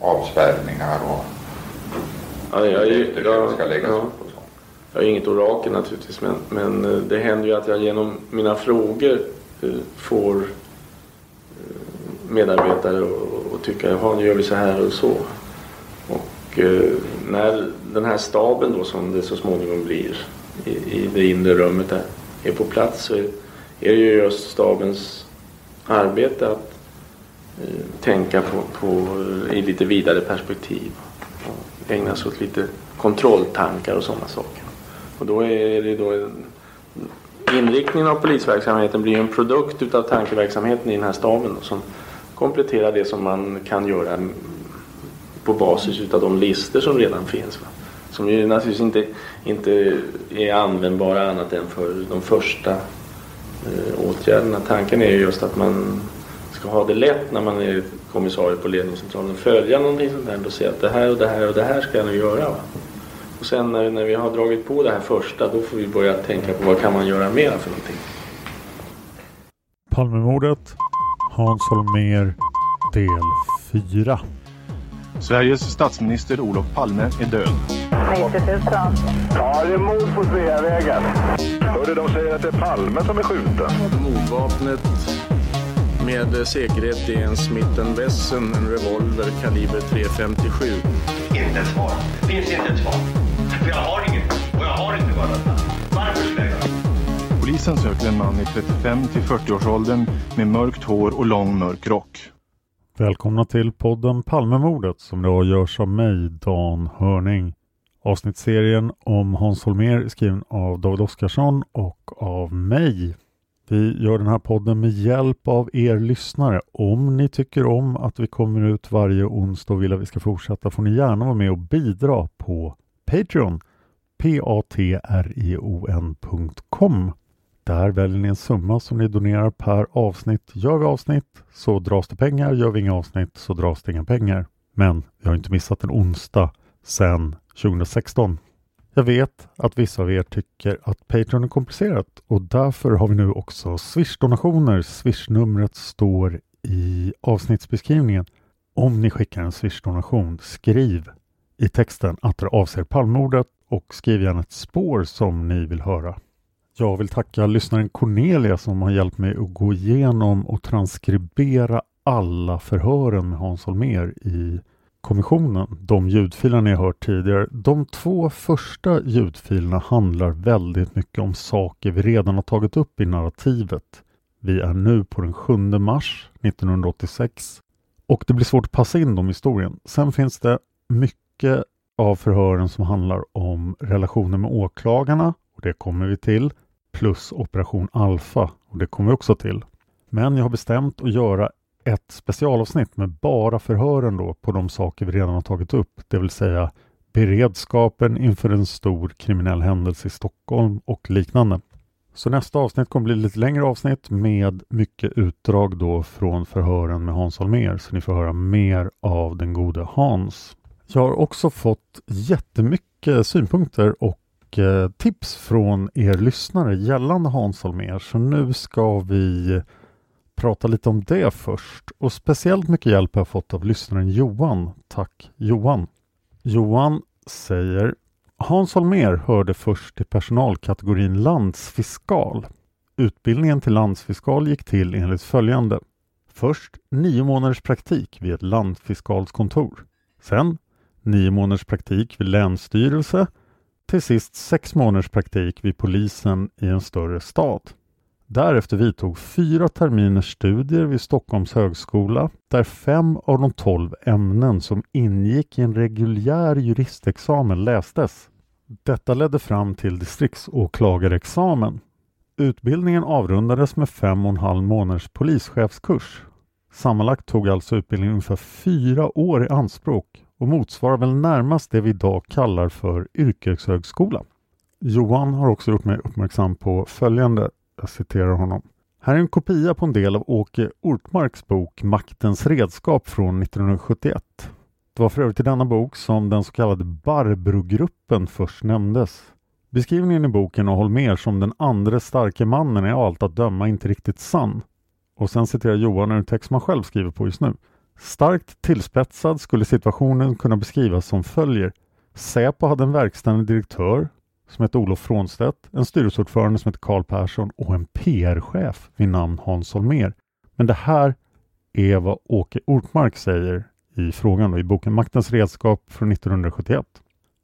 avspärrningar och Ja, jag, är jag, ska läggas ja, upp och så. jag är inget orakel naturligtvis men, men eh, det händer ju att jag genom mina frågor eh, får eh, medarbetare att att tycka jaha nu gör vi så här och så. Och när den här staben då som det så småningom blir i, i det inre rummet där är på plats så är, är det ju just stabens arbete att Eh, tänka på, på eh, i lite vidare perspektiv och ägna sig åt lite kontrolltankar och sådana saker. Och då är det då en, inriktningen av polisverksamheten blir en produkt utav tankeverksamheten i den här staben då, som kompletterar det som man kan göra på basis utav de listor som redan finns. Va? Som ju naturligtvis inte, inte är användbara annat än för de första eh, åtgärderna. Tanken är ju just att man ska ha det lätt när man är kommissarie på ledningscentralen. Följa någonting sånt där och se att det här och det här och det här ska jag nu göra. Va? Och sen när, när vi har dragit på det här första då får vi börja tänka på vad kan man göra mer för någonting. Palmemordet, Hans Holmér, del 4. Sveriges statsminister Olof Palme är död. 90 000. Ja, det är mord på Sveavägen. Hörde de säger att det är Palme som är skjuten. Mordvapnet med säkerhet är en Smith Wesson, en revolver kaliber .357. Inte ett svar. Finns inte ett svar. För jag har inget. Och jag har inte varit Varför skulle jag? Polisen söker en man i 35 till 40-årsåldern med mörkt hår och lång mörk rock. Välkomna till podden Palmemordet som idag görs av mig, Dan Hörning. Avsnittsserien om Hans Holmér är skriven av David Oskarsson och av mig. Vi gör den här podden med hjälp av er lyssnare. Om ni tycker om att vi kommer ut varje onsdag och vill att vi ska fortsätta får ni gärna vara med och bidra på Patreon. Där väljer ni en summa som ni donerar per avsnitt. Gör vi avsnitt så dras det pengar. Gör vi inga avsnitt så dras det inga pengar. Men vi har inte missat en onsdag sedan 2016. Jag vet att vissa av er tycker att Patreon är komplicerat och därför har vi nu också Swish-donationer. Swish-numret står i avsnittsbeskrivningen. Om ni skickar en Swish-donation, skriv i texten att det avser palmordet och skriv gärna ett spår som ni vill höra. Jag vill tacka lyssnaren Cornelia som har hjälpt mig att gå igenom och transkribera alla förhören med Hans Holmér i kommissionen. De ljudfiler ni har hört tidigare. De två första ljudfilerna handlar väldigt mycket om saker vi redan har tagit upp i narrativet. Vi är nu på den 7 mars 1986 och det blir svårt att passa in dem i historien. Sen finns det mycket av förhören som handlar om relationer med åklagarna och det kommer vi till plus Operation Alpha och det kommer vi också till. Men jag har bestämt att göra ett specialavsnitt med bara förhören då på de saker vi redan har tagit upp, det vill säga beredskapen inför en stor kriminell händelse i Stockholm och liknande. Så nästa avsnitt kommer bli lite längre avsnitt med mycket utdrag då från förhören med Hans Holmér så ni får höra mer av den gode Hans. Jag har också fått jättemycket synpunkter och eh, tips från er lyssnare gällande Hans Holmér så nu ska vi prata lite om det först och speciellt mycket hjälp har jag fått av lyssnaren Johan. Tack Johan! Johan säger Hans Holmér hörde först till personalkategorin landsfiskal. Utbildningen till landsfiskal gick till enligt följande. Först nio månaders praktik vid ett landfiskalskontor. Sen nio månaders praktik vid länsstyrelse. Till sist sex månaders praktik vid polisen i en större stad. Därefter vidtog fyra terminers studier vid Stockholms högskola där fem av de tolv ämnen som ingick i en reguljär juristexamen lästes. Detta ledde fram till distriktsåklagarexamen. Utbildningen avrundades med fem och en halv månaders polischefskurs. Sammanlagt tog alltså utbildningen ungefär fyra år i anspråk och motsvarar väl närmast det vi idag kallar för yrkeshögskola. Johan har också gjort mig uppmärksam på följande jag citerar honom. Här är en kopia på en del av Åke Ortmarks bok Maktens redskap från 1971. Det var för övrigt i denna bok som den så kallade Barbro-gruppen först nämndes. Beskrivningen i boken av Holmer som den andra starke mannen är av allt att döma inte riktigt sann. Och sen citerar Johan ur text man själv skriver på just nu. Starkt tillspetsad skulle situationen kunna beskrivas som följer. Säpo hade en verkställande direktör som hette Olof Frånstedt, en styrelseordförande som hette Karl Persson och en PR-chef vid namn Hans Holmér. Men det här är vad Åke Ortmark säger i frågan i boken Maktens redskap från 1971.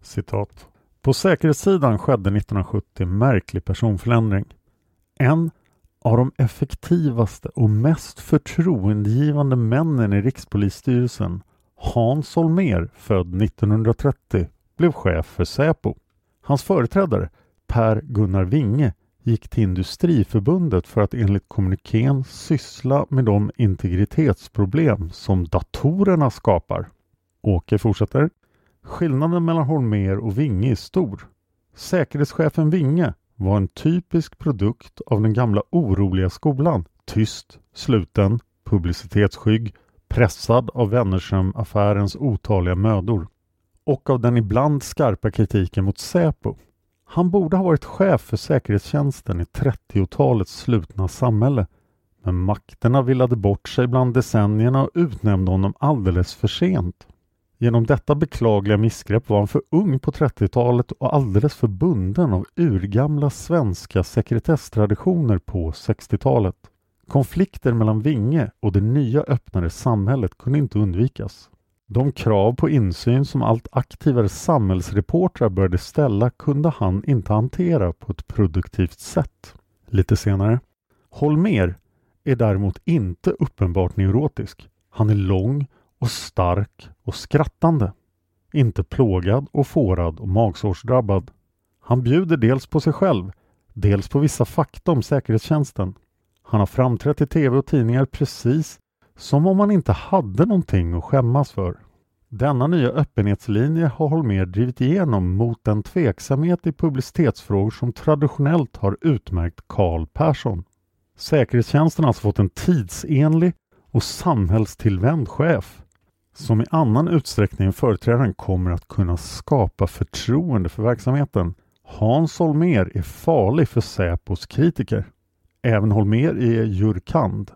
Citat. På säkerhetssidan skedde 1970 en märklig personförändring. En av de effektivaste och mest förtroendegivande männen i Rikspolisstyrelsen, Hans Holmér, född 1930, blev chef för Säpo. Hans företrädare, Per-Gunnar Winge, gick till Industriförbundet för att enligt kommunikén syssla med de integritetsproblem som datorerna skapar. Åke fortsätter. Skillnaden mellan Holmer och Winge är stor. Säkerhetschefen Winge var en typisk produkt av den gamla oroliga skolan. Tyst, sluten, publicitetsskygg, pressad av Wennerström-affärens otaliga mödor och av den ibland skarpa kritiken mot Säpo. Han borde ha varit chef för säkerhetstjänsten i 30-talets slutna samhälle. Men makterna villade bort sig bland decennierna och utnämnde honom alldeles för sent. Genom detta beklagliga missgrepp var han för ung på 30-talet och alldeles för bunden av urgamla svenska sekretesstraditioner på 60-talet. Konflikter mellan Vinge och det nya öppnare samhället kunde inte undvikas. De krav på insyn som allt aktivare samhällsreportrar började ställa kunde han inte hantera på ett produktivt sätt. Lite senare. Holmer är däremot inte uppenbart neurotisk. Han är lång och stark och skrattande. Inte plågad och fårad och magsårsdrabbad. Han bjuder dels på sig själv, dels på vissa fakta om säkerhetstjänsten. Han har framträtt i tv och tidningar precis som om man inte hade någonting att skämmas för. Denna nya öppenhetslinje har Holmér drivit igenom mot den tveksamhet i publicitetsfrågor som traditionellt har utmärkt Karl Persson. Säkerhetstjänsten har alltså fått en tidsenlig och samhällstillvänd chef som i annan utsträckning än företrädaren kommer att kunna skapa förtroende för verksamheten. Hans Holmér är farlig för Säpos kritiker. Även Holmér är jurkand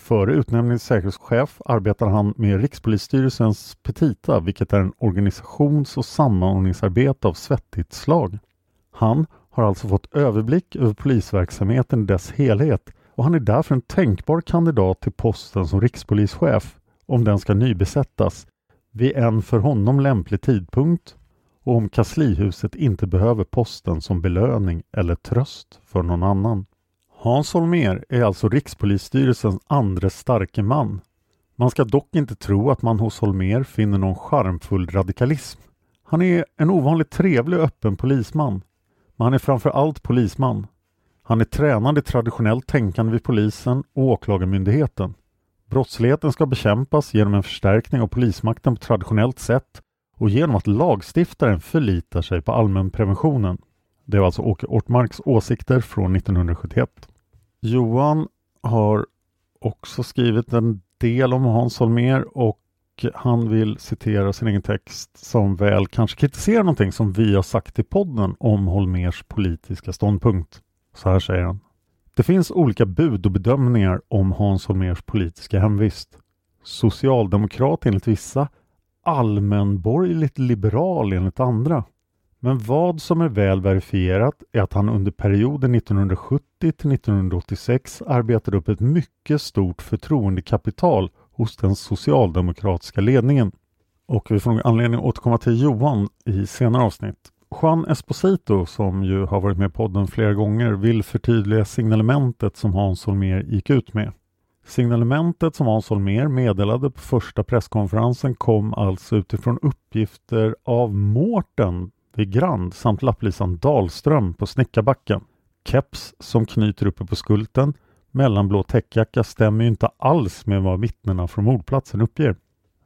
Före utnämningen till säkerhetschef arbetar han med Rikspolisstyrelsens petita vilket är en organisations och samordningsarbete av svettigt slag. Han har alltså fått överblick över polisverksamheten i dess helhet och han är därför en tänkbar kandidat till posten som rikspolischef om den ska nybesättas vid en för honom lämplig tidpunkt och om kanslihuset inte behöver posten som belöning eller tröst för någon annan. Hans Holmér är alltså Rikspolisstyrelsens andra starke man. Man ska dock inte tro att man hos Holmér finner någon charmfull radikalism. Han är en ovanligt trevlig och öppen polisman. Men han är framför allt polisman. Han är tränad i traditionellt tänkande vid polisen och åklagarmyndigheten. Brottsligheten ska bekämpas genom en förstärkning av polismakten på traditionellt sätt och genom att lagstiftaren förlitar sig på allmänpreventionen. Det var alltså Åke Ortmarks åsikter från 1971. Johan har också skrivit en del om Hans Holmér och han vill citera sin egen text som väl kanske kritiserar någonting som vi har sagt i podden om Holmers politiska ståndpunkt. Så här säger han. Det finns olika bud och bedömningar om Hans Holmers politiska hemvist. Socialdemokrat enligt vissa, allmänborgerligt liberal enligt andra. Men vad som är väl verifierat är att han under perioden 1970 till 1986 arbetade upp ett mycket stort förtroendekapital hos den socialdemokratiska ledningen. Och vi får nog anledning att återkomma till Johan i senare avsnitt. Juan Esposito, som ju har varit med i podden flera gånger, vill förtydliga signalementet som Hans Holmér gick ut med. Signalementet som Hans Holmér meddelade på första presskonferensen kom alltså utifrån uppgifter av Mårten vid Grand samt lapplisan Dahlström på Snickarbacken. Keps som knyter uppe på skulten, mellanblå täckjacka stämmer ju inte alls med vad vittnena från mordplatsen uppger.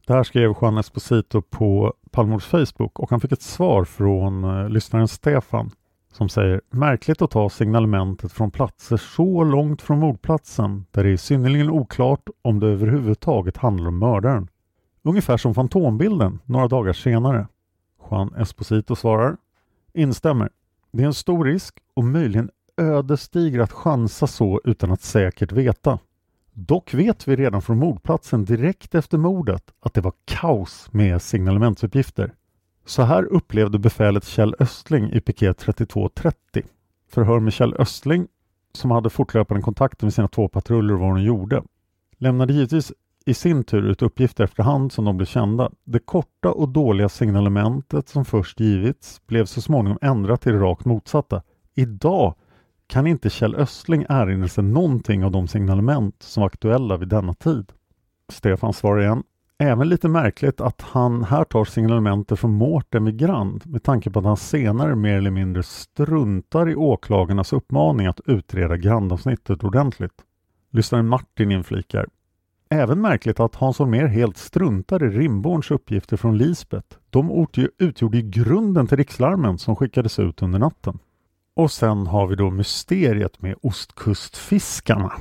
Det här skrev Juan Esposito på Palmords Facebook och han fick ett svar från eh, lyssnaren Stefan som säger märkligt att ta signalementet från platser så långt från mordplatsen där det är synnerligen oklart om det överhuvudtaget handlar om mördaren. Ungefär som fantombilden några dagar senare. Juan Esposito svarar Instämmer. Det är en stor risk och möjligen ödesdiger att chansa så utan att säkert veta. Dock vet vi redan från mordplatsen direkt efter mordet att det var kaos med signalementsuppgifter. Så här upplevde befälet Kjell Östling i piket 3230. Förhör med Kjell Östling, som hade fortlöpande kontakter med sina två patruller och vad de gjorde, lämnade givetvis i sin tur ut uppgifter efterhand som de blev kända. Det korta och dåliga signalementet som först givits blev så småningom ändrat till det rakt motsatta. Idag kan inte Kjell Östling erinra sig någonting av de signalement som var aktuella vid denna tid. Stefan svarar igen. Även lite märkligt att han här tar signalementer från Mårten vid Grand med tanke på att han senare mer eller mindre struntar i åklagarnas uppmaning att utreda Grandavsnittet ordentligt. Lyssnaren Martin inflikar. Även märkligt att Hans Holmér helt struntar i Rimborns uppgifter från Lisbet. De utgjorde ju grunden till rikslarmen som skickades ut under natten. Och sen har vi då mysteriet med ostkustfiskarna.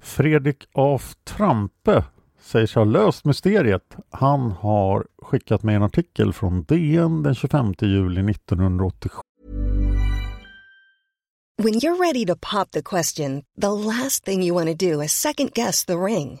Fredrik af Trampe säger sig ha löst mysteriet. Han har skickat med en artikel från DN den 25 juli 1987. When you're ready to pop the question, the last thing you want to do is second guess the ring.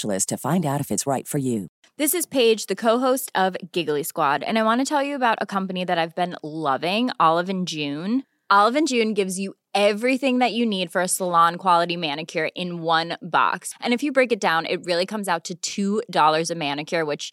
to find out if it's right for you. This is Paige, the co-host of Giggly Squad, and I want to tell you about a company that I've been loving, Olive and June. Olive and June gives you everything that you need for a salon quality manicure in one box. And if you break it down, it really comes out to $2 a manicure, which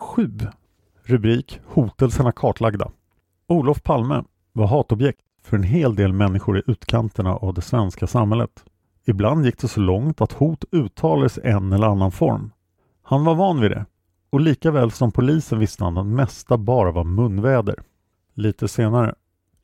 Sju. Rubrik Hotelserna kartlagda. Olof Palme var hatobjekt för en hel del människor i utkanterna av det svenska samhället. Ibland gick det så långt att hot uttalades i en eller annan form. Han var van vid det och lika väl som polisen visste han att det mesta bara var munväder. Lite senare.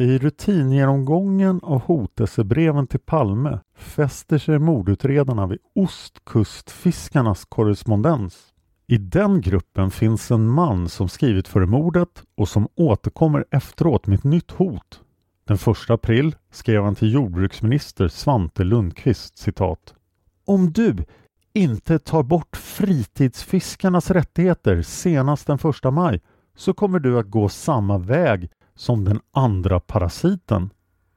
I rutingenomgången av hotelsebreven till Palme fäster sig mordutredarna vid ostkustfiskarnas korrespondens. I den gruppen finns en man som skrivit före mordet och som återkommer efteråt med ett nytt hot. Den 1 april skrev han till jordbruksminister Svante Lundqvist citat. Om du inte tar bort fritidsfiskarnas rättigheter senast den 1 maj så kommer du att gå samma väg som den andra parasiten.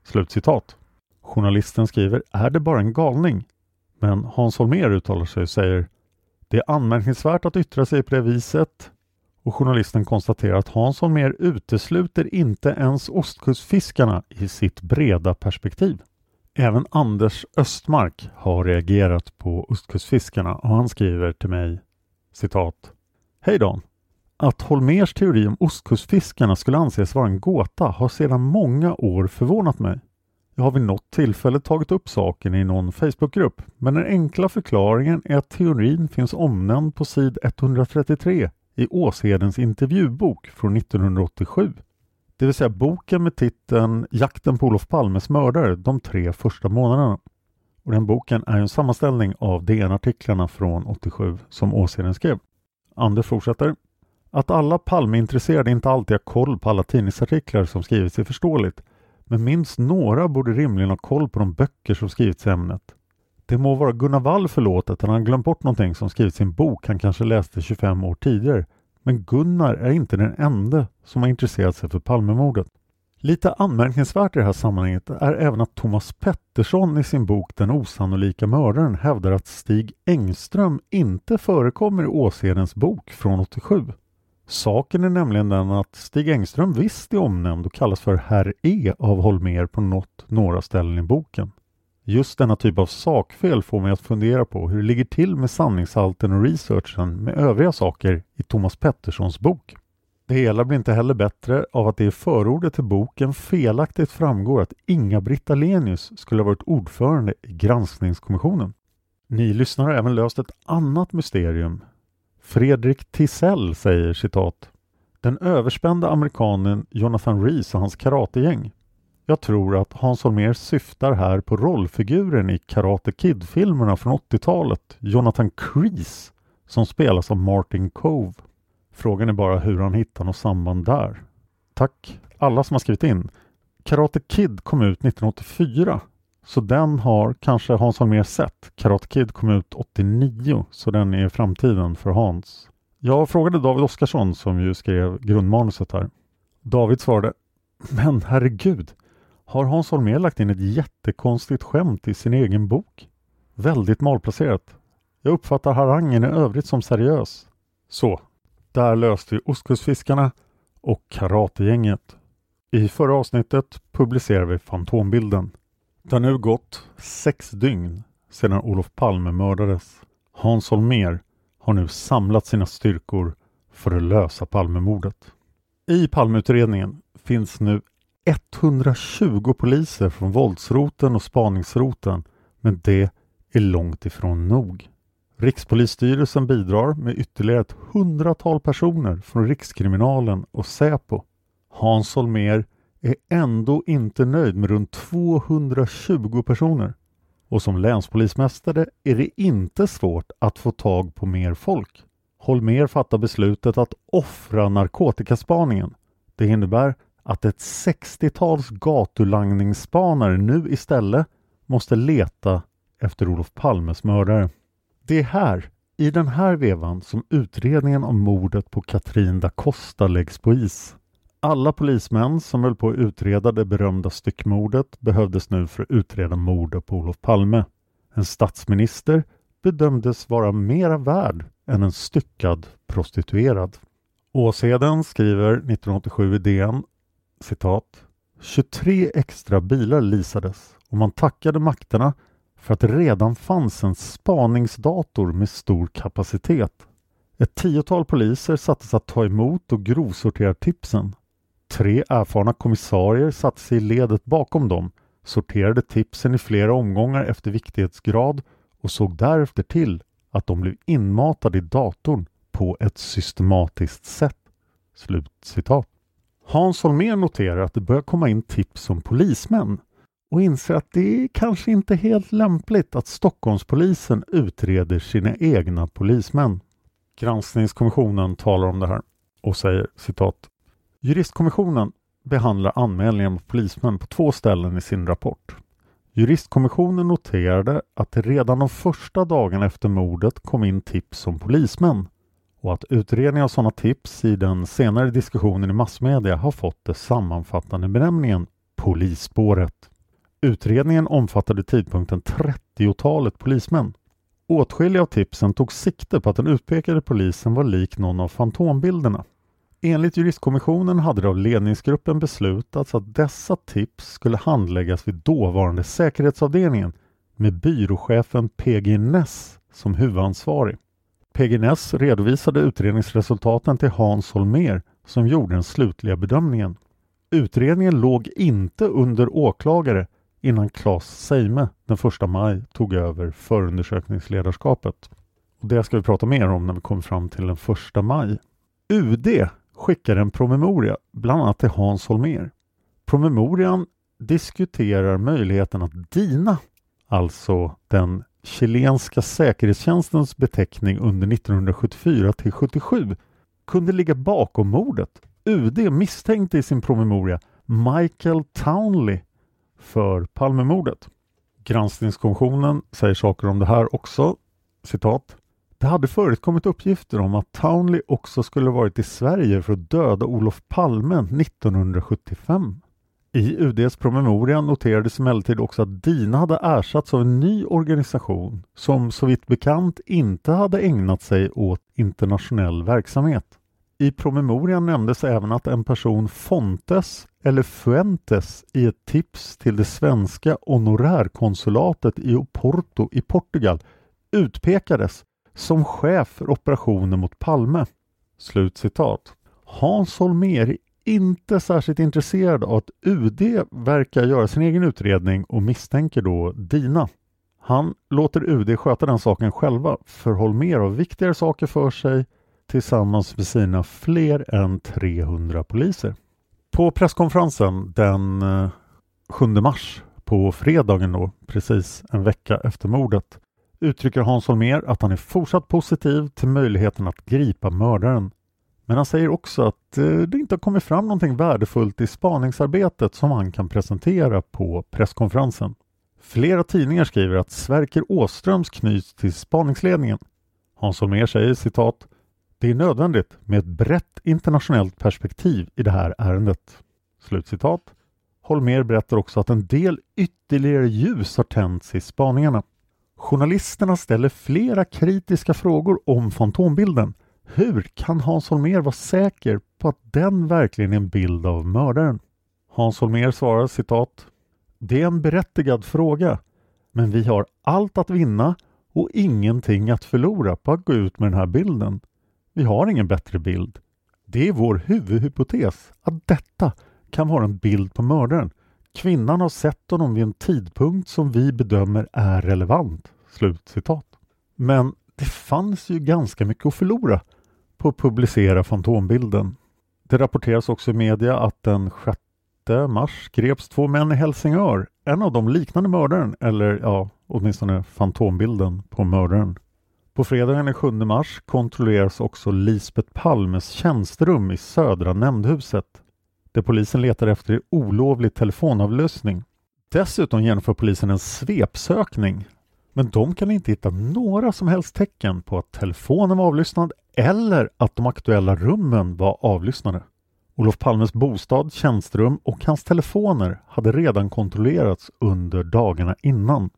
Slutcitat. Journalisten skriver Är det bara en galning? Men Hans Holmér uttalar sig och säger Det är anmärkningsvärt att yttra sig på det viset och journalisten konstaterar att Hans Holmér utesluter inte ens ostkustfiskarna i sitt breda perspektiv. Även Anders Östmark har reagerat på ostkustfiskarna och han skriver till mig citat Hej Dan! Att Holmers teori om ostkustfiskarna skulle anses vara en gåta har sedan många år förvånat mig. Jag har vid något tillfälle tagit upp saken i någon Facebookgrupp men den enkla förklaringen är att teorin finns omnämnd på sid 133 i Åshedens intervjubok från 1987. Det vill säga boken med titeln Jakten på Olof Palmes mördare de tre första månaderna. Och Den boken är en sammanställning av DN-artiklarna från 87 som Åsheden skrev. Anders fortsätter. Att alla Palmeintresserade inte alltid har koll på alla tidningsartiklar som skrivits är förståeligt. Men minst några borde rimligen ha koll på de böcker som skrivits i ämnet. Det må vara Gunnar Wall förlåtet att han glömt bort någonting som skrivits i en bok han kanske läste 25 år tidigare. Men Gunnar är inte den enda som har intresserat sig för Palmemordet. Lite anmärkningsvärt i det här sammanhanget är även att Thomas Pettersson i sin bok Den osannolika mördaren hävdar att Stig Engström inte förekommer i Åshedens bok från 87. Saken är nämligen den att Stig Engström visst är omnämnd och kallas för Herr E av Holmer på något, några ställen i boken. Just denna typ av sakfel får mig att fundera på hur det ligger till med sanningshalten och researchen med övriga saker i Thomas Petterssons bok. Det hela blir inte heller bättre av att det i förordet till boken felaktigt framgår att Inga-Britt Ahlenius skulle ha varit ordförande i granskningskommissionen. Ni lyssnare har även löst ett annat mysterium. Fredrik Tisell säger citat Den överspända amerikanen Jonathan Rees och hans karategäng jag tror att Hans Holmér syftar här på rollfiguren i Karate Kid-filmerna från 80-talet, Jonathan Kreese, som spelas av Martin Cove. Frågan är bara hur han hittar något samband där. Tack alla som har skrivit in. Karate Kid kom ut 1984, så den har kanske Hans Holmér sett. Karate Kid kom ut 89, så den är framtiden för Hans. Jag frågade David Oskarsson som ju skrev grundmanuset här. David svarade Men herregud, har Hans Holmér lagt in ett jättekonstigt skämt i sin egen bok. Väldigt malplacerat. Jag uppfattar harangen i övrigt som seriös. Så, där löste vi Ostkustfiskarna och Karategänget. I förra avsnittet publicerade vi Fantombilden. Det har nu gått sex dygn sedan Olof Palme mördades. Hans Holmér har nu samlat sina styrkor för att lösa Palmemordet. I Palmeutredningen finns nu 120 poliser från våldsroten och spaningsroten, men det är långt ifrån nog. Rikspolisstyrelsen bidrar med ytterligare ett hundratal personer från Rikskriminalen och Säpo. Hans Holmér är ändå inte nöjd med runt 220 personer. Och som länspolismästare är det inte svårt att få tag på mer folk. Holmér fattar beslutet att offra narkotikaspaningen. Det innebär att ett 60-tals gatulangningsspanare nu istället måste leta efter Olof Palmes mördare. Det är här, i den här vevan, som utredningen om mordet på Katrin da Costa läggs på is. Alla polismän som höll på att utreda det berömda styckmordet behövdes nu för att utreda mordet på Olof Palme. En statsminister bedömdes vara mera värd än en styckad prostituerad. Åsheden skriver 1987 i DN citat 23 extra bilar lisades och man tackade makterna för att det redan fanns en spaningsdator med stor kapacitet. Ett tiotal poliser sattes att ta emot och grovsortera tipsen. Tre erfarna kommissarier satte sig i ledet bakom dem, sorterade tipsen i flera omgångar efter viktighetsgrad och såg därefter till att de blev inmatade i datorn på ett systematiskt sätt. Slut citat. Hans Holmér noterar att det börjar komma in tips om polismän och inser att det är kanske inte helt lämpligt att Stockholmspolisen utreder sina egna polismän. Granskningskommissionen talar om det här och säger citat Juristkommissionen behandlar anmälningar mot polismän på två ställen i sin rapport. Juristkommissionen noterade att det redan de första dagarna efter mordet kom in tips om polismän och att utredning av sådana tips i den senare diskussionen i massmedia har fått det sammanfattande benämningen Polisspåret. Utredningen omfattade tidpunkten 30-talet polismän. Åtskilliga av tipsen tog sikte på att den utpekade polisen var lik någon av fantombilderna. Enligt juristkommissionen hade det av ledningsgruppen beslutats att dessa tips skulle handläggas vid dåvarande säkerhetsavdelningen med byråchefen PG Ness som huvudansvarig. PG Ness redovisade utredningsresultaten till Hans Holmér som gjorde den slutliga bedömningen. Utredningen låg inte under åklagare innan Claes Seime den 1 maj tog över förundersökningsledarskapet. Och det ska vi prata mer om när vi kommer fram till den 1 maj. UD skickar en promemoria bland annat till Hans Holmér. Promemorian diskuterar möjligheten att DINA, alltså den chilenska säkerhetstjänstens beteckning under 1974 till 77, kunde ligga bakom mordet. UD misstänkte i sin promemoria Michael Townley för Palmemordet. Granskningskommissionen säger saker om det här också. Citat. Det hade förekommit uppgifter om att Townley också skulle varit i Sverige för att döda Olof Palme 1975. I UDs promemoria noterades emellertid också att DINA hade ersatts av en ny organisation som så vitt bekant inte hade ägnat sig åt internationell verksamhet. I promemorian nämndes även att en person Fontes eller Fuentes i ett tips till det svenska honorärkonsulatet i Oporto i Portugal utpekades som chef för operationen mot Palme. Slutcitat. Hans Holmér är inte särskilt intresserad av att UD verkar göra sin egen utredning och misstänker då Dina. Han låter UD sköta den saken själva för Holmér har viktigare saker för sig tillsammans med sina fler än 300 poliser. På presskonferensen den eh, 7 mars på fredagen då, precis en vecka efter mordet, uttrycker Hans Holmér att han är fortsatt positiv till möjligheten att gripa mördaren. Men han säger också att eh, det inte har kommit fram någonting värdefullt i spaningsarbetet som han kan presentera på presskonferensen. Flera tidningar skriver att Sverker Åströms knyts till spaningsledningen. Hans Holmér säger citat det är nödvändigt med ett brett internationellt perspektiv i det här ärendet. Slutcitat. Holmer berättar också att en del ytterligare ljus har tänts i spaningarna. Journalisterna ställer flera kritiska frågor om fantombilden. Hur kan Hans Holmér vara säker på att den verkligen är en bild av mördaren? Hans Holmér svarar citat. Det är en berättigad fråga, men vi har allt att vinna och ingenting att förlora på att gå ut med den här bilden. Vi har ingen bättre bild. Det är vår huvudhypotes att detta kan vara en bild på mördaren. Kvinnan har sett honom vid en tidpunkt som vi bedömer är relevant. Slut citat. Men det fanns ju ganska mycket att förlora på att publicera fantombilden. Det rapporteras också i media att den 6 mars greps två män i Helsingör. En av dem liknande mördaren, eller ja, åtminstone fantombilden på mördaren. På fredagen den 7 mars kontrolleras också Lisbet Palmes tjänsterum i Södra nämndhuset där polisen letar efter olovlig telefonavlyssning. Dessutom genomför polisen en svepsökning men de kan inte hitta några som helst tecken på att telefonen var avlyssnad eller att de aktuella rummen var avlyssnade. Olof Palmes bostad, tjänsterum och hans telefoner hade redan kontrollerats under dagarna innan.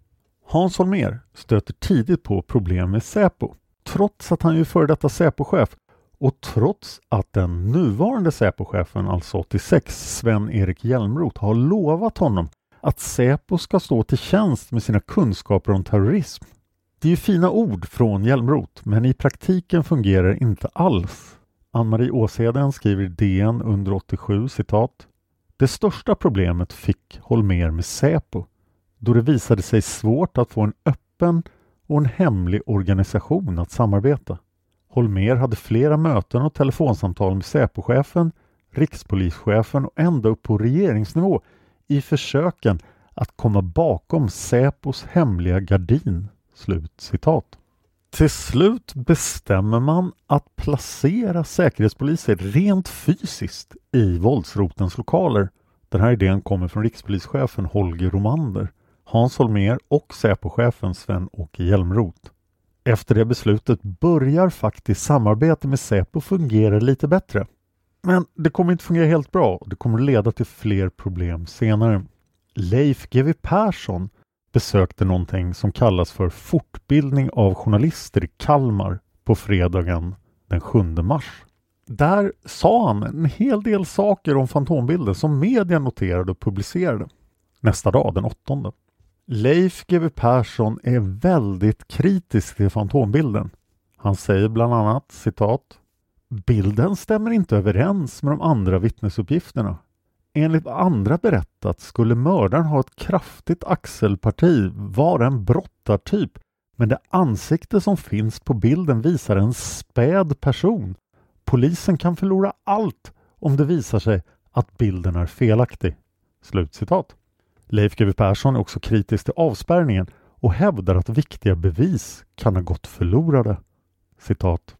Hans Holmér stöter tidigt på problem med Säpo. Trots att han är före detta Säpochef och trots att den nuvarande Säpochefen, alltså 86, Sven-Erik Hjälmroth, har lovat honom att Säpo ska stå till tjänst med sina kunskaper om terrorism. Det är ju fina ord från Hjälmroth, men i praktiken fungerar det inte alls. Ann-Marie Åsheden skriver i DN under 87 citat Det största problemet fick Holmer med Säpo då det visade sig svårt att få en öppen och en hemlig organisation att samarbeta. Holmer hade flera möten och telefonsamtal med Säpochefen, rikspolischefen och ända upp på regeringsnivå i försöken att komma bakom Säpos hemliga gardin. Slut citat. Till slut bestämmer man att placera säkerhetspoliser rent fysiskt i våldsrotens lokaler. Den här idén kommer från rikspolischefen Holger Romander, Hans Holmér och Säpochefen Sven-Åke Hjälmroth. Efter det beslutet börjar faktiskt samarbetet med Säpo fungera lite bättre. Men det kommer inte fungera helt bra och det kommer leda till fler problem senare. Leif GW Persson besökte någonting som kallas för fortbildning av journalister i Kalmar på fredagen den 7 mars. Där sa han en hel del saker om fantombilder som media noterade och publicerade. Nästa dag, den 8. Leif GW Persson är väldigt kritisk till fantombilden. Han säger bland annat citat Bilden stämmer inte överens med de andra vittnesuppgifterna. Enligt vad andra berättat skulle mördaren ha ett kraftigt axelparti, vara en brottartyp, men det ansikte som finns på bilden visar en späd person. Polisen kan förlora allt om det visar sig att bilden är felaktig. Slutcitat. Leif GW Persson är också kritisk till avspärrningen och hävdar att viktiga bevis kan ha gått förlorade. Citat.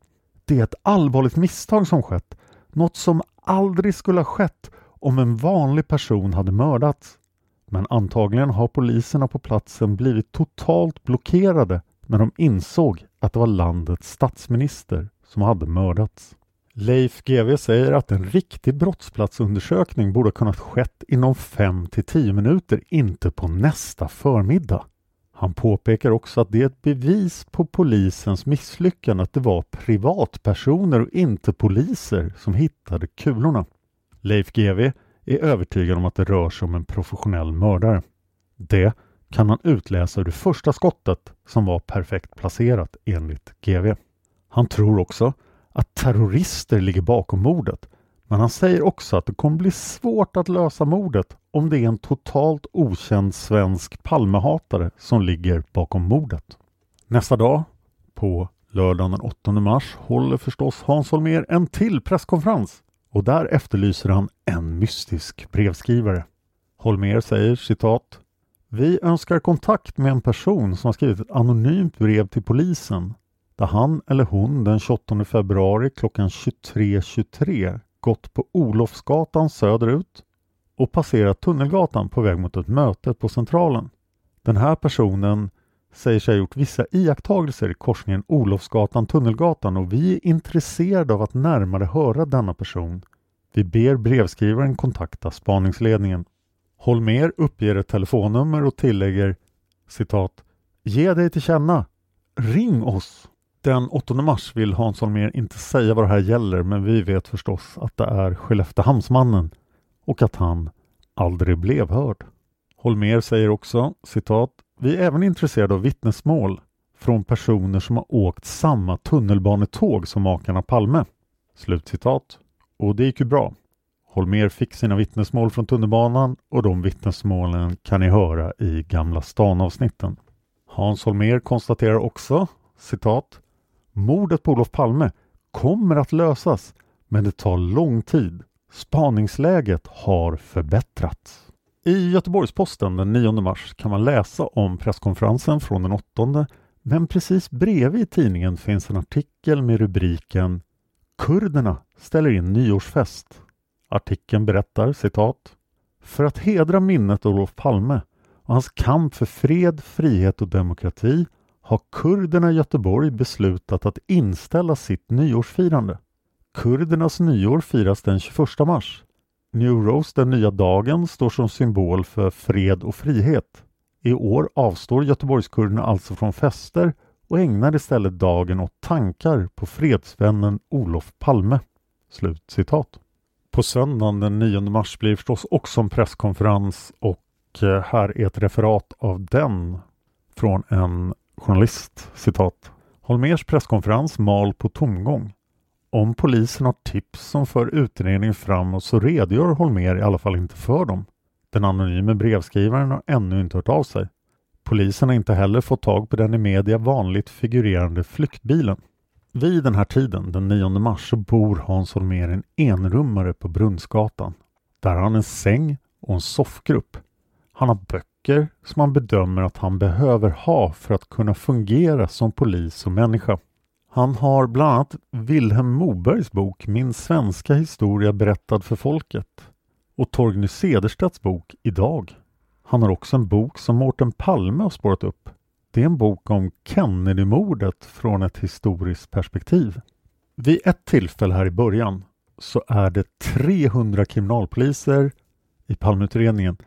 Det är ett allvarligt misstag som skett, något som aldrig skulle ha skett om en vanlig person hade mördats. Men antagligen har poliserna på platsen blivit totalt blockerade när de insåg att det var landets statsminister som hade mördats. Leif GW säger att en riktig brottsplatsundersökning borde ha kunnat skett inom 5 till 10 minuter, inte på nästa förmiddag. Han påpekar också att det är ett bevis på polisens misslyckande att det var privatpersoner och inte poliser som hittade kulorna. Leif GW är övertygad om att det rör sig om en professionell mördare. Det kan han utläsa ur det första skottet som var perfekt placerat enligt GW. Han tror också att terrorister ligger bakom mordet men han säger också att det kommer bli svårt att lösa mordet om det är en totalt okänd svensk Palmehatare som ligger bakom mordet. Nästa dag, på lördagen den 8 mars, håller förstås Hans Holmér en till presskonferens och där efterlyser han en mystisk brevskrivare. Holmér säger citat Vi önskar kontakt med en person som har skrivit ett anonymt brev till polisen där han eller hon den 28 februari klockan 23.23 .23 gått på Olofsgatan söderut och passerat Tunnelgatan på väg mot ett möte på Centralen. Den här personen säger sig ha gjort vissa iakttagelser i korsningen Olofsgatan-Tunnelgatan och vi är intresserade av att närmare höra denna person. Vi ber brevskrivaren kontakta spaningsledningen. Holmer uppger ett telefonnummer och tillägger citat Ge dig till känna. Ring oss. Den 8 mars vill Hans Holmér inte säga vad det här gäller men vi vet förstås att det är Skelleftehamnsmannen och att han aldrig blev hörd. Holmér säger också citat Vi är även intresserade av vittnesmål från personer som har åkt samma tunnelbanetåg som makarna Palme. Slutcitat. Och det gick ju bra. Holmér fick sina vittnesmål från tunnelbanan och de vittnesmålen kan ni höra i Gamla stan-avsnitten. Hans Holmér konstaterar också citat Mordet på Olof Palme kommer att lösas men det tar lång tid. Spaningsläget har förbättrats. I Göteborgs-Posten den 9 mars kan man läsa om presskonferensen från den 8 men precis bredvid tidningen finns en artikel med rubriken Kurderna ställer in nyårsfest. Artikeln berättar citat För att hedra minnet av Olof Palme och hans kamp för fred, frihet och demokrati har kurderna i Göteborg beslutat att inställa sitt nyårsfirande. Kurdernas nyår firas den 21 mars. New Rose, den nya dagen, står som symbol för fred och frihet. I år avstår Göteborgskurderna alltså från fester och ägnar istället dagen åt tankar på fredsvännen Olof Palme. Slut citat. På söndagen den 9 mars blir förstås också en presskonferens och eh, här är ett referat av den från en journalist. Citat. Holmers presskonferens mal på tomgång. Om polisen har tips som för utredningen framåt så redogör Holmer i alla fall inte för dem. Den anonyme brevskrivaren har ännu inte hört av sig. Polisen har inte heller fått tag på den i media vanligt figurerande flyktbilen. Vid den här tiden, den 9 mars, så bor Hans Holmér i en enrummare på Brunnsgatan. Där har han en säng och en soffgrupp. Han har böcker som han bedömer att han behöver ha för att kunna fungera som polis och människa. Han har bland annat Vilhelm Mobergs bok Min svenska historia berättad för folket och Torgny Cederstedts bok Idag. Han har också en bok som Mårten Palme har spårat upp. Det är en bok om Kennedy-mordet från ett historiskt perspektiv. Vid ett tillfälle här i början så är det 300 kriminalpoliser i Palmeutredningen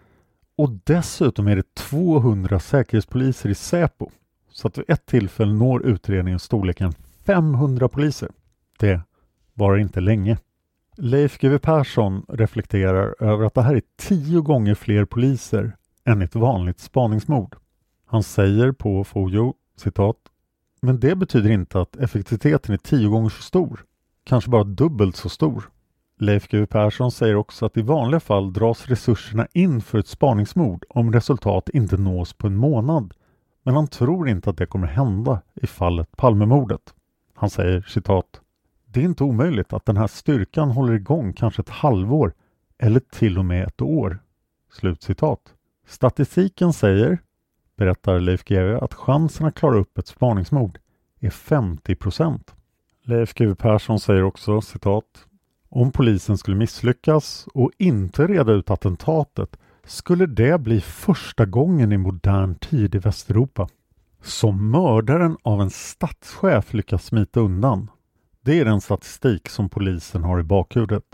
och dessutom är det 200 säkerhetspoliser i Säpo. Så att vid ett tillfälle når utredningen storleken 500 poliser. Det varar inte länge. Leif GW Persson reflekterar över att det här är tio gånger fler poliser än ett vanligt spaningsmord. Han säger på Fojo, citat, men det betyder inte att effektiviteten är tio gånger så stor, kanske bara dubbelt så stor. Leif GW Persson säger också att i vanliga fall dras resurserna in för ett spaningsmord om resultat inte nås på en månad. Men han tror inte att det kommer hända i fallet Palmemordet. Han säger citat Det är inte omöjligt att den här styrkan håller igång kanske ett halvår eller till och med ett år. Slutcitat. Statistiken säger, berättar Leif GW, att chansen att klara upp ett spaningsmord är 50 procent. Leif GW Persson säger också citat om polisen skulle misslyckas och inte reda ut attentatet skulle det bli första gången i modern tid i Västeuropa som mördaren av en statschef lyckas smita undan. Det är den statistik som polisen har i bakhuvudet.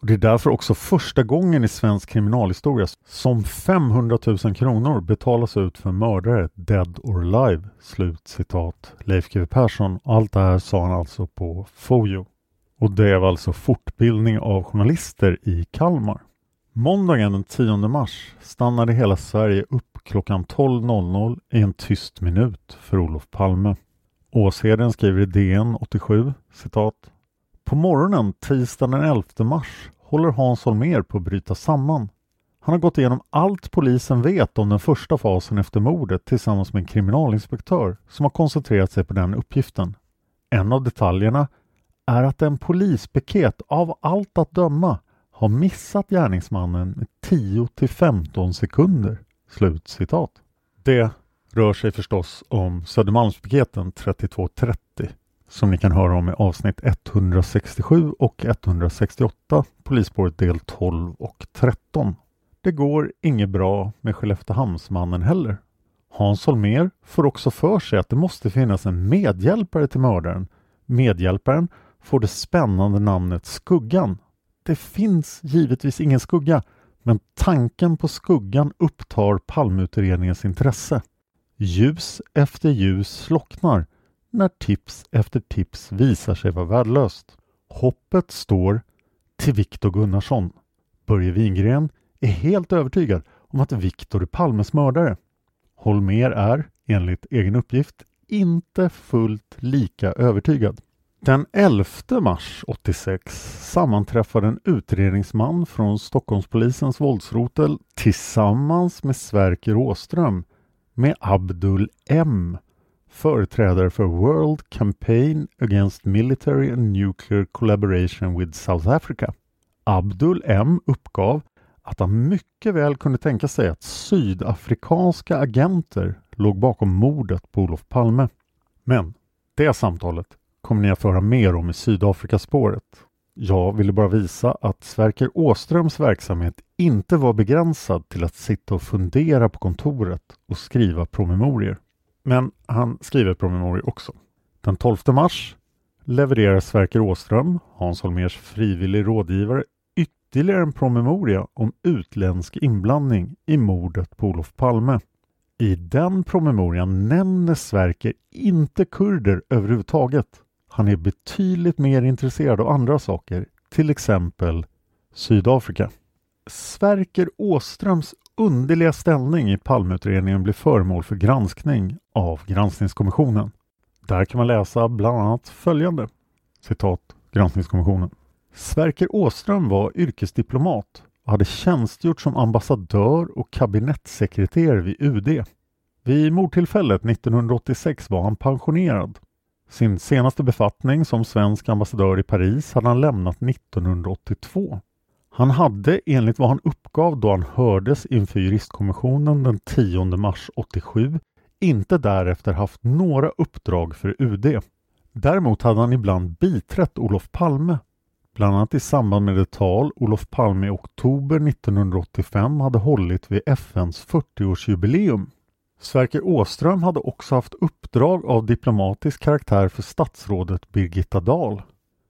Och det är därför också första gången i svensk kriminalhistoria som 500 000 kronor betalas ut för mördare dead or alive. Slut citat Leif GW Persson. Allt det här sa han alltså på Fojo. Och det var alltså fortbildning av journalister i Kalmar. Måndagen den 10 mars stannade hela Sverige upp klockan 12.00 i en tyst minut för Olof Palme. Åsheden skriver i DN 87 citat På morgonen tisdagen den 11 mars håller Hans Holmér på att bryta samman. Han har gått igenom allt polisen vet om den första fasen efter mordet tillsammans med en kriminalinspektör som har koncentrerat sig på den uppgiften. En av detaljerna är att en polispiket av allt att döma har missat gärningsmannen med 10 till 15 sekunder. Slut citat. Det rör sig förstås om Södermalmspiketen 3230 som ni kan höra om i avsnitt 167 och 168 Polisspåret del 12 och 13. Det går inget bra med Skelleftehamnsmannen heller. Hans Holmer får också för sig att det måste finnas en medhjälpare till mördaren. Medhjälparen får det spännande namnet Skuggan. Det finns givetvis ingen skugga, men tanken på skuggan upptar Palmeutredningens intresse. Ljus efter ljus slocknar när tips efter tips visar sig vara värdelöst. Hoppet står till Viktor Gunnarsson. Börje Wingren är helt övertygad om att Viktor är Palmes mördare. Holmer är, enligt egen uppgift, inte fullt lika övertygad. Den 11 mars 86 sammanträffade en utredningsman från Stockholmspolisens våldsrotel tillsammans med Sverker Åström med Abdul M företrädare för World Campaign Against Military and Nuclear Collaboration with South Africa. Abdul M uppgav att han mycket väl kunde tänka sig att sydafrikanska agenter låg bakom mordet på Olof Palme. Men det samtalet kommer ni att få höra mer om i Sydafrikaspåret. Jag ville bara visa att Sverker Åströms verksamhet inte var begränsad till att sitta och fundera på kontoret och skriva promemorier. Men han skriver promemorier också. Den 12 mars levererar Sverker Åström, Hans Holmers frivillig rådgivare, ytterligare en promemoria om utländsk inblandning i mordet på Olof Palme. I den promemorian nämner Sverker inte kurder överhuvudtaget. Han är betydligt mer intresserad av andra saker, till exempel Sydafrika. Sverker Åströms underliga ställning i Palmeutredningen blir föremål för granskning av Granskningskommissionen. Där kan man läsa bland annat följande citat Granskningskommissionen. Sverker Åström var yrkesdiplomat och hade tjänstgjort som ambassadör och kabinettssekreterare vid UD. Vid mordtillfället 1986 var han pensionerad. Sin senaste befattning som svensk ambassadör i Paris hade han lämnat 1982. Han hade enligt vad han uppgav då han hördes inför juristkommissionen den 10 mars 87 inte därefter haft några uppdrag för UD. Däremot hade han ibland biträtt Olof Palme, bland annat i samband med det tal Olof Palme i oktober 1985 hade hållit vid FNs 40-årsjubileum. Sverker Åström hade också haft uppdrag av diplomatisk karaktär för statsrådet Birgitta Dahl.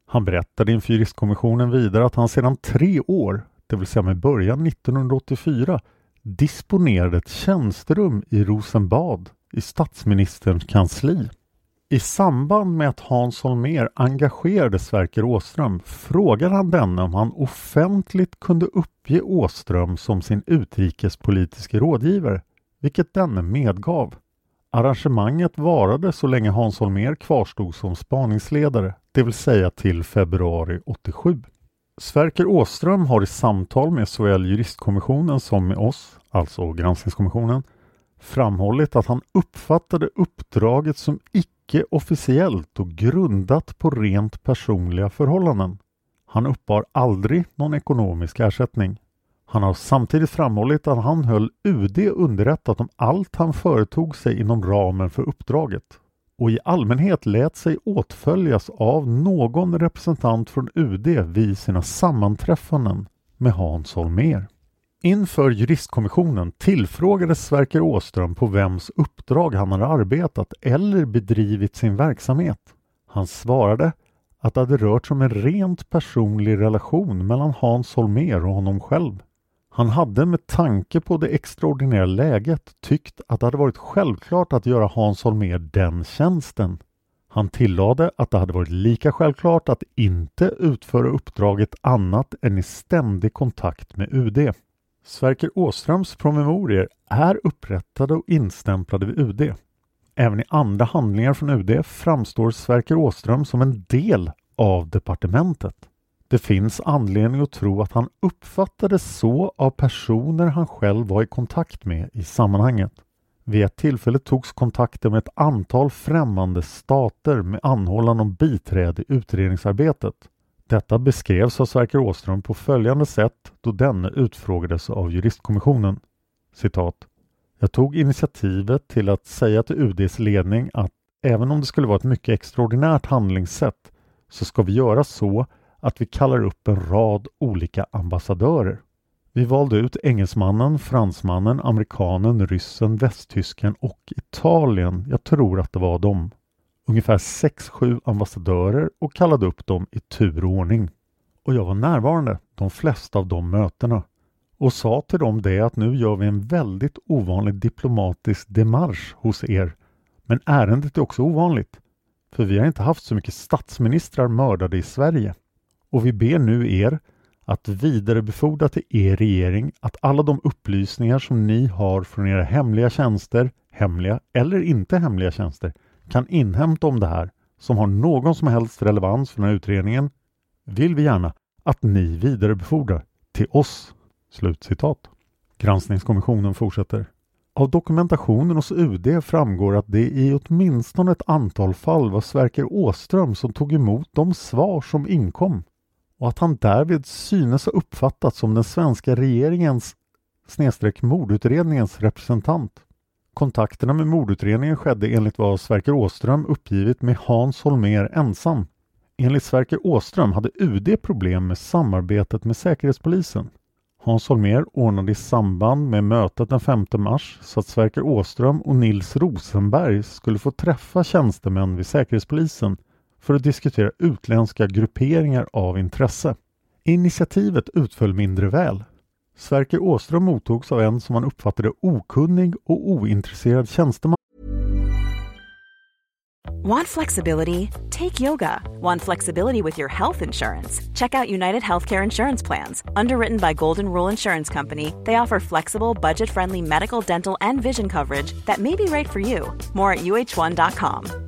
Han berättade inför juristkommissionen vidare att han sedan tre år, det vill säga med början 1984, disponerade ett tjänsterum i Rosenbad i statsministerns kansli. I samband med att Hans Holmér engagerade Sverker Åström frågade han denne om han offentligt kunde uppge Åström som sin utrikespolitiska rådgivare, vilket denne medgav. Arrangemanget varade så länge Hans Holmér kvarstod som spaningsledare, det vill säga till februari 87. Sverker Åström har i samtal med såväl juristkommissionen som med oss, alltså granskningskommissionen, framhållit att han uppfattade uppdraget som icke officiellt och grundat på rent personliga förhållanden. Han uppbar aldrig någon ekonomisk ersättning. Han har samtidigt framhållit att han höll UD underrättat om allt han företog sig inom ramen för uppdraget och i allmänhet lät sig åtföljas av någon representant från UD vid sina sammanträffanden med Hans Holmér. Inför juristkommissionen tillfrågades Sverker Åström på vems uppdrag han hade arbetat eller bedrivit sin verksamhet. Han svarade att det hade rört sig om en rent personlig relation mellan Hans Holmér och honom själv. Han hade med tanke på det extraordinära läget tyckt att det hade varit självklart att göra Hans Holmér den tjänsten. Han tillade att det hade varit lika självklart att inte utföra uppdraget annat än i ständig kontakt med UD. Sverker Åströms promemorier är upprättade och instämplade vid UD. Även i andra handlingar från UD framstår Sverker Åström som en del av departementet. Det finns anledning att tro att han uppfattades så av personer han själv var i kontakt med i sammanhanget. Vid ett tillfälle togs kontakter med ett antal främmande stater med anhållan om biträde i utredningsarbetet. Detta beskrevs av Sverker Åström på följande sätt då denne utfrågades av juristkommissionen. Citat. Jag tog initiativet till att säga till UDs ledning att även om det skulle vara ett mycket extraordinärt handlingssätt så ska vi göra så att vi kallar upp en rad olika ambassadörer. Vi valde ut engelsmannen, fransmannen, amerikanen, ryssen, västtysken och Italien. Jag tror att det var dem ungefär 6-7 ambassadörer och kallade upp dem i tur och ordning. Och jag var närvarande de flesta av de mötena och sa till dem det att nu gör vi en väldigt ovanlig diplomatisk demarsch hos er. Men ärendet är också ovanligt. För vi har inte haft så mycket statsministrar mördade i Sverige. Och vi ber nu er att vidarebefordra till er regering att alla de upplysningar som ni har från era hemliga tjänster, hemliga eller inte hemliga tjänster, kan inhämta om det här som har någon som helst relevans för den här utredningen vill vi gärna att ni vidarebefordrar till oss.” Slutcitat. Granskningskommissionen fortsätter. Av dokumentationen hos UD framgår att det i åtminstone ett antal fall var Sverker Åström som tog emot de svar som inkom och att han därvid synes ha uppfattats som den svenska regeringens snedstreck mordutredningens representant. Kontakterna med mordutredningen skedde enligt vad Sverker Åström uppgivit med Hans Holmér ensam. Enligt Sverker Åström hade UD problem med samarbetet med Säkerhetspolisen. Hans Holmér ordnade i samband med mötet den 5 mars så att Sverker Åström och Nils Rosenberg skulle få träffa tjänstemän vid Säkerhetspolisen för att diskutera utländska grupperingar av intresse. Initiativet utföll mindre väl. Sverker Åström mottogs av en som han uppfattade okunnig och ointresserad tjänsteman Want flexibility? Take yoga. Want flexibility with your health insurance? Check out United Healthcare Insurance Plans. Underwritten by Golden Rule Insurance Company, they offer flexible, budget friendly medical, dental, and vision coverage that may be right for you. More at uh1.com.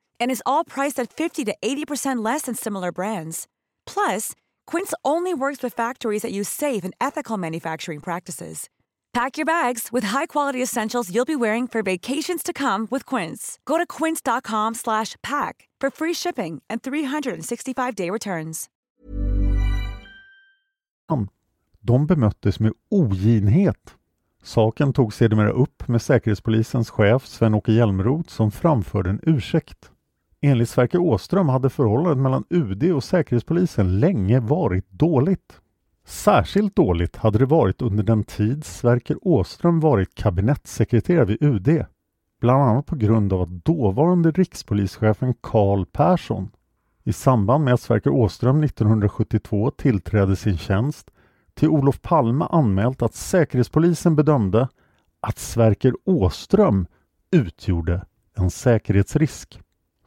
and is all priced at 50 to 80% less than similar brands. Plus, Quince only works with factories that use safe and ethical manufacturing practices. Pack your bags with high-quality essentials you'll be wearing for vacations to come with Quince. Go to quince.com/pack for free shipping and 365-day returns. De bemöttes med oginhet. Saken tog sedermera upp med Säkerhetspolisens chef Sven-Åke Hjälmroth som framförde en ursäkt. Enligt Sverker Åström hade förhållandet mellan UD och Säkerhetspolisen länge varit dåligt. Särskilt dåligt hade det varit under den tid Sverker Åström varit kabinettssekreterare vid UD. Bland annat på grund av att dåvarande rikspolischefen Carl Persson i samband med att Sverker Åström 1972 tillträdde sin tjänst till Olof Palme anmält att Säkerhetspolisen bedömde att Sverker Åström utgjorde en säkerhetsrisk.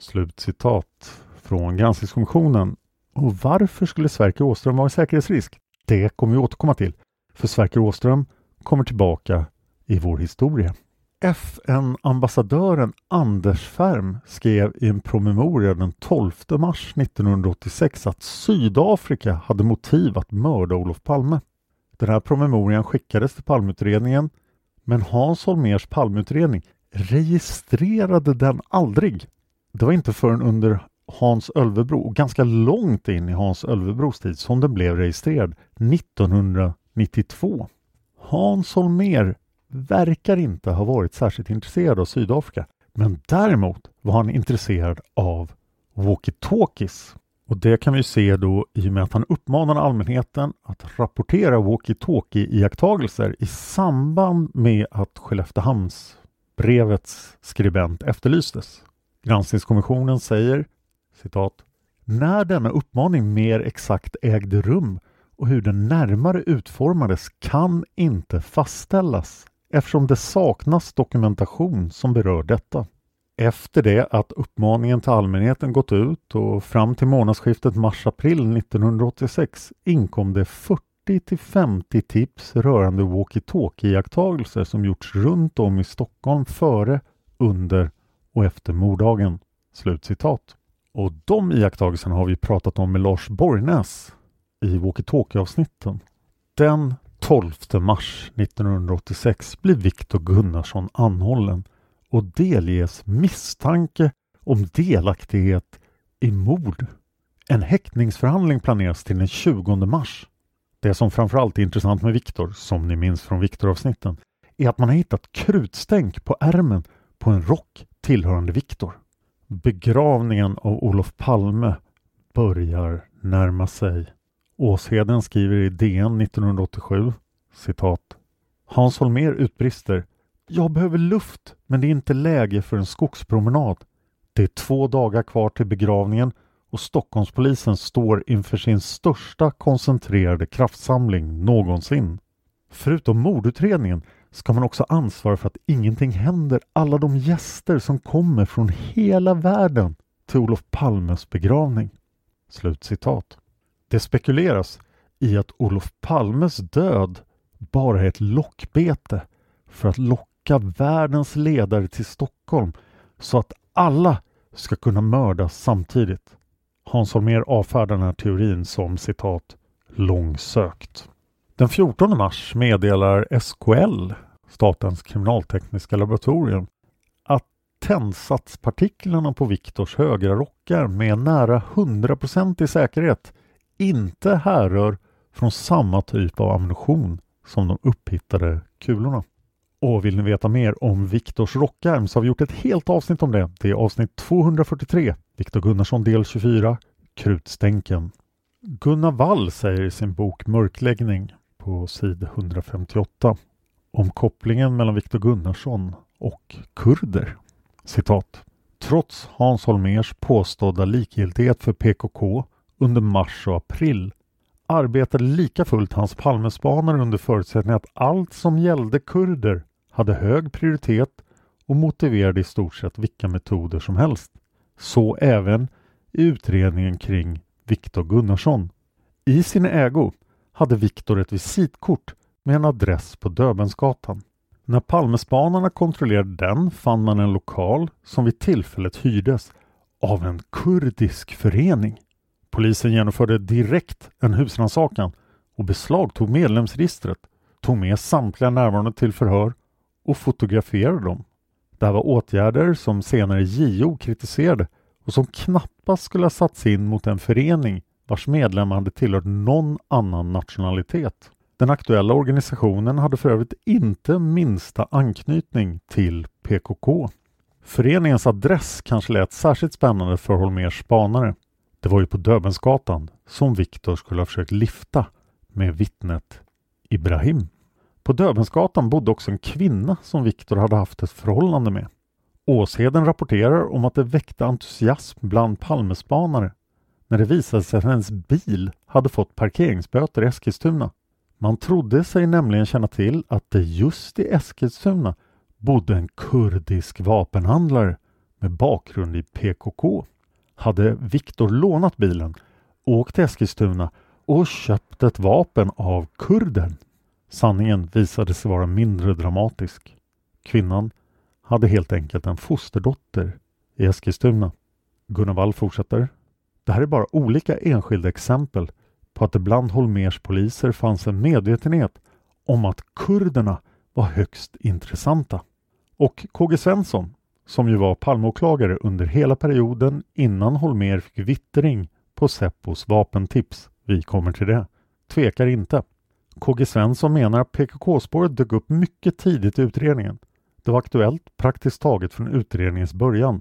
Slutcitat från Granskningskommissionen. Och varför skulle Sverker Åström vara en säkerhetsrisk? Det kommer vi återkomma till. För Sverker Åström kommer tillbaka i vår historia. FN-ambassadören Anders Färm skrev i en promemoria den 12 mars 1986 att Sydafrika hade motiv att mörda Olof Palme. Den här promemorian skickades till Palmeutredningen men Hans Holmers Palmeutredning registrerade den aldrig. Det var inte förrän under Hans Ölvebro och ganska långt in i Hans Ölvebros tid som den blev registrerad 1992. Hans Holmér verkar inte ha varit särskilt intresserad av Sydafrika men däremot var han intresserad av walkie-talkies. Och det kan vi se då i och med att han uppmanade allmänheten att rapportera walkie-talkie-iakttagelser i samband med att Skelleftehamnsbrevets skribent efterlystes. Granskningskommissionen säger citat när denna uppmaning mer exakt ägde rum och hur den närmare utformades kan inte fastställas eftersom det saknas dokumentation som berör detta. Efter det att uppmaningen till allmänheten gått ut och fram till månadsskiftet mars-april 1986 inkom det 40 till 50 tips rörande walkie-talkie-iakttagelser som gjorts runt om i Stockholm före, under och efter morddagen. Slutcitat. Och de iakttagelserna har vi pratat om med Lars Borgnäs i walkie-talkie-avsnitten. Den 12 mars 1986 blir Viktor Gunnarsson anhållen och delges misstanke om delaktighet i mord. En häktningsförhandling planeras till den 20 mars. Det som framförallt är intressant med Viktor, som ni minns från Viktor-avsnitten, är att man har hittat krutstänk på ärmen på en rock tillhörande Viktor. Begravningen av Olof Palme börjar närma sig. Åsheden skriver i DN 1987 citat Hans Holmer utbrister Jag behöver luft men det är inte läge för en skogspromenad. Det är två dagar kvar till begravningen och Stockholmspolisen står inför sin största koncentrerade kraftsamling någonsin. Förutom mordutredningen ska man också ansvara för att ingenting händer alla de gäster som kommer från hela världen till Olof Palmes begravning. Slutcitat. Det spekuleras i att Olof Palmes död bara är ett lockbete för att locka världens ledare till Stockholm så att alla ska kunna mördas samtidigt. Hans Holmér avfärdar den här teorin som citat långsökt. Den 14 mars meddelar SKL, Statens kriminaltekniska laboratorium, att tändsatspartiklarna på Viktors högra rockar med nära 100% i säkerhet inte härrör från samma typ av ammunition som de upphittade kulorna. Och vill ni veta mer om Viktors rockärm så har vi gjort ett helt avsnitt om det. Det är avsnitt 243, Viktor Gunnarsson del 24, Krutstänken. Gunnar Wall säger i sin bok Mörkläggning på sid 158 om kopplingen mellan Viktor Gunnarsson och kurder. Citat. Trots Hans Holmers påstådda likgiltighet för PKK under mars och april arbetade lika fullt hans Palmespanare under förutsättning att allt som gällde kurder hade hög prioritet och motiverade i stort sett vilka metoder som helst. Så även i utredningen kring Viktor Gunnarsson. I sin ägo hade Viktor ett visitkort med en adress på Döbensgatan. När Palmespanarna kontrollerade den fann man en lokal som vid tillfället hyrdes av en kurdisk förening. Polisen genomförde direkt en husrannsakan och beslagtog medlemsregistret, tog med samtliga närvarande till förhör och fotograferade dem. Det här var åtgärder som senare JO kritiserade och som knappast skulle ha satts in mot en förening vars medlemmar hade tillhört någon annan nationalitet. Den aktuella organisationen hade för övrigt inte minsta anknytning till PKK. Föreningens adress kanske lät särskilt spännande för Holmers spanare. Det var ju på Döbensgatan som Viktor skulle ha försökt lifta med vittnet Ibrahim. På Döbensgatan bodde också en kvinna som Viktor hade haft ett förhållande med. Åsheden rapporterar om att det väckte entusiasm bland Palmespanare när det visade sig att hennes bil hade fått parkeringsböter i Eskilstuna. Man trodde sig nämligen känna till att det just i Eskilstuna bodde en kurdisk vapenhandlare med bakgrund i PKK. Hade Viktor lånat bilen, åkt till Eskilstuna och köpt ett vapen av kurden? Sanningen visade sig vara mindre dramatisk. Kvinnan hade helt enkelt en fosterdotter i Eskilstuna. Gunnar Wall fortsätter. Det här är bara olika enskilda exempel på att det bland Holmers poliser fanns en medvetenhet om att kurderna var högst intressanta. Och KG Svensson, som ju var Palmeåklagare under hela perioden innan Holmer fick vittring på Seppos vapentips, vi kommer till det, tvekar inte. KG Svensson menar att PKK-spåret dök upp mycket tidigt i utredningen. Det var aktuellt praktiskt taget från utredningens början.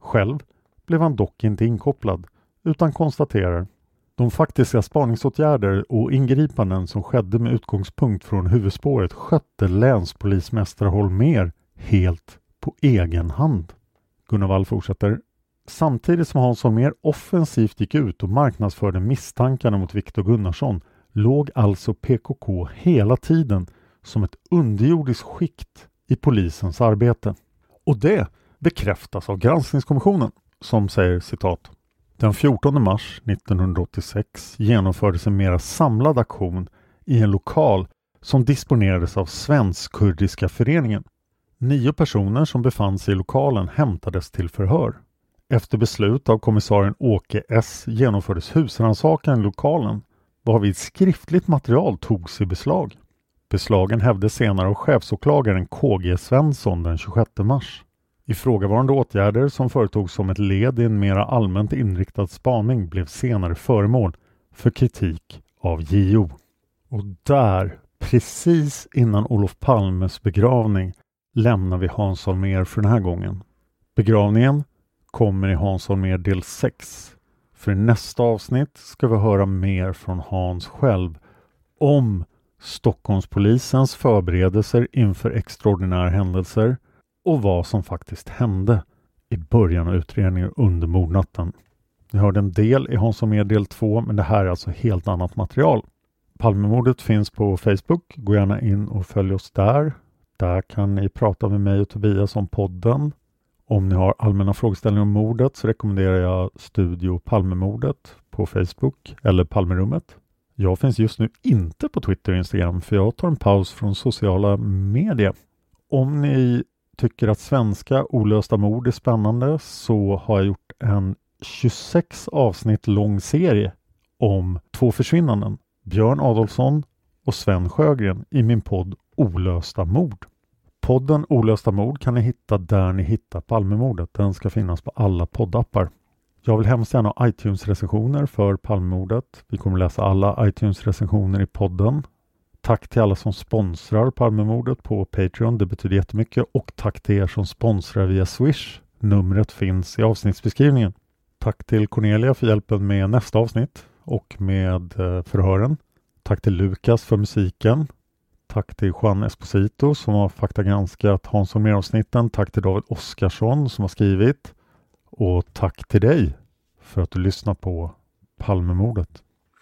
Själv blev han dock inte inkopplad utan konstaterar de faktiska spaningsåtgärder och ingripanden som skedde med utgångspunkt från huvudspåret skötte länspolismästare Holmer helt på egen hand. Gunnar Wall fortsätter. Samtidigt som Hans Holmér offensivt gick ut och marknadsförde misstankarna mot Viktor Gunnarsson låg alltså PKK hela tiden som ett underjordiskt skikt i polisens arbete. Och det bekräftas av granskningskommissionen som säger citat den 14 mars 1986 genomfördes en mera samlad aktion i en lokal som disponerades av Svensk-kurdiska föreningen. Nio personer som befann sig i lokalen hämtades till förhör. Efter beslut av kommissarien Åke S genomfördes husrannsakan i lokalen varvid skriftligt material togs i beslag. Beslagen hävdes senare av chefsåklagaren KG Svensson den 26 mars. Ifrågavarande åtgärder som företogs som ett led i en mera allmänt inriktad spaning blev senare föremål för kritik av JO. Och där, precis innan Olof Palmes begravning, lämnar vi Hans Holmér för den här gången. Begravningen kommer i Hans Holmér del 6. För i nästa avsnitt ska vi höra mer från Hans själv om Stockholmspolisens förberedelser inför extraordinära händelser och vad som faktiskt hände i början av utredningen under mordnatten. Ni hörde en del i Hans Holmér del 2 men det här är alltså helt annat material. Palmemordet finns på Facebook. Gå gärna in och följ oss där. Där kan ni prata med mig och Tobias om podden. Om ni har allmänna frågeställningar om mordet så rekommenderar jag Studio Palmemordet på Facebook eller Palmerummet. Jag finns just nu inte på Twitter och Instagram för jag tar en paus från sociala medier. Om ni tycker att svenska olösta mord är spännande så har jag gjort en 26 avsnitt lång serie om två försvinnanden Björn Adolfsson och Sven Sjögren i min podd Olösta mord. Podden Olösta mord kan ni hitta där ni hittar Palmemordet. Den ska finnas på alla poddappar. Jag vill hemskt gärna ha iTunes-recensioner för Palmemordet. Vi kommer läsa alla iTunes-recensioner i podden. Tack till alla som sponsrar Palmemordet på Patreon. Det betyder jättemycket. Och tack till er som sponsrar via Swish. Numret finns i avsnittsbeskrivningen. Tack till Cornelia för hjälpen med nästa avsnitt och med eh, förhören. Tack till Lukas för musiken. Tack till Juan Esposito som har faktagranskat Hans avsnitten Tack till David Oskarsson som har skrivit. Och tack till dig för att du lyssnar på Palmemordet.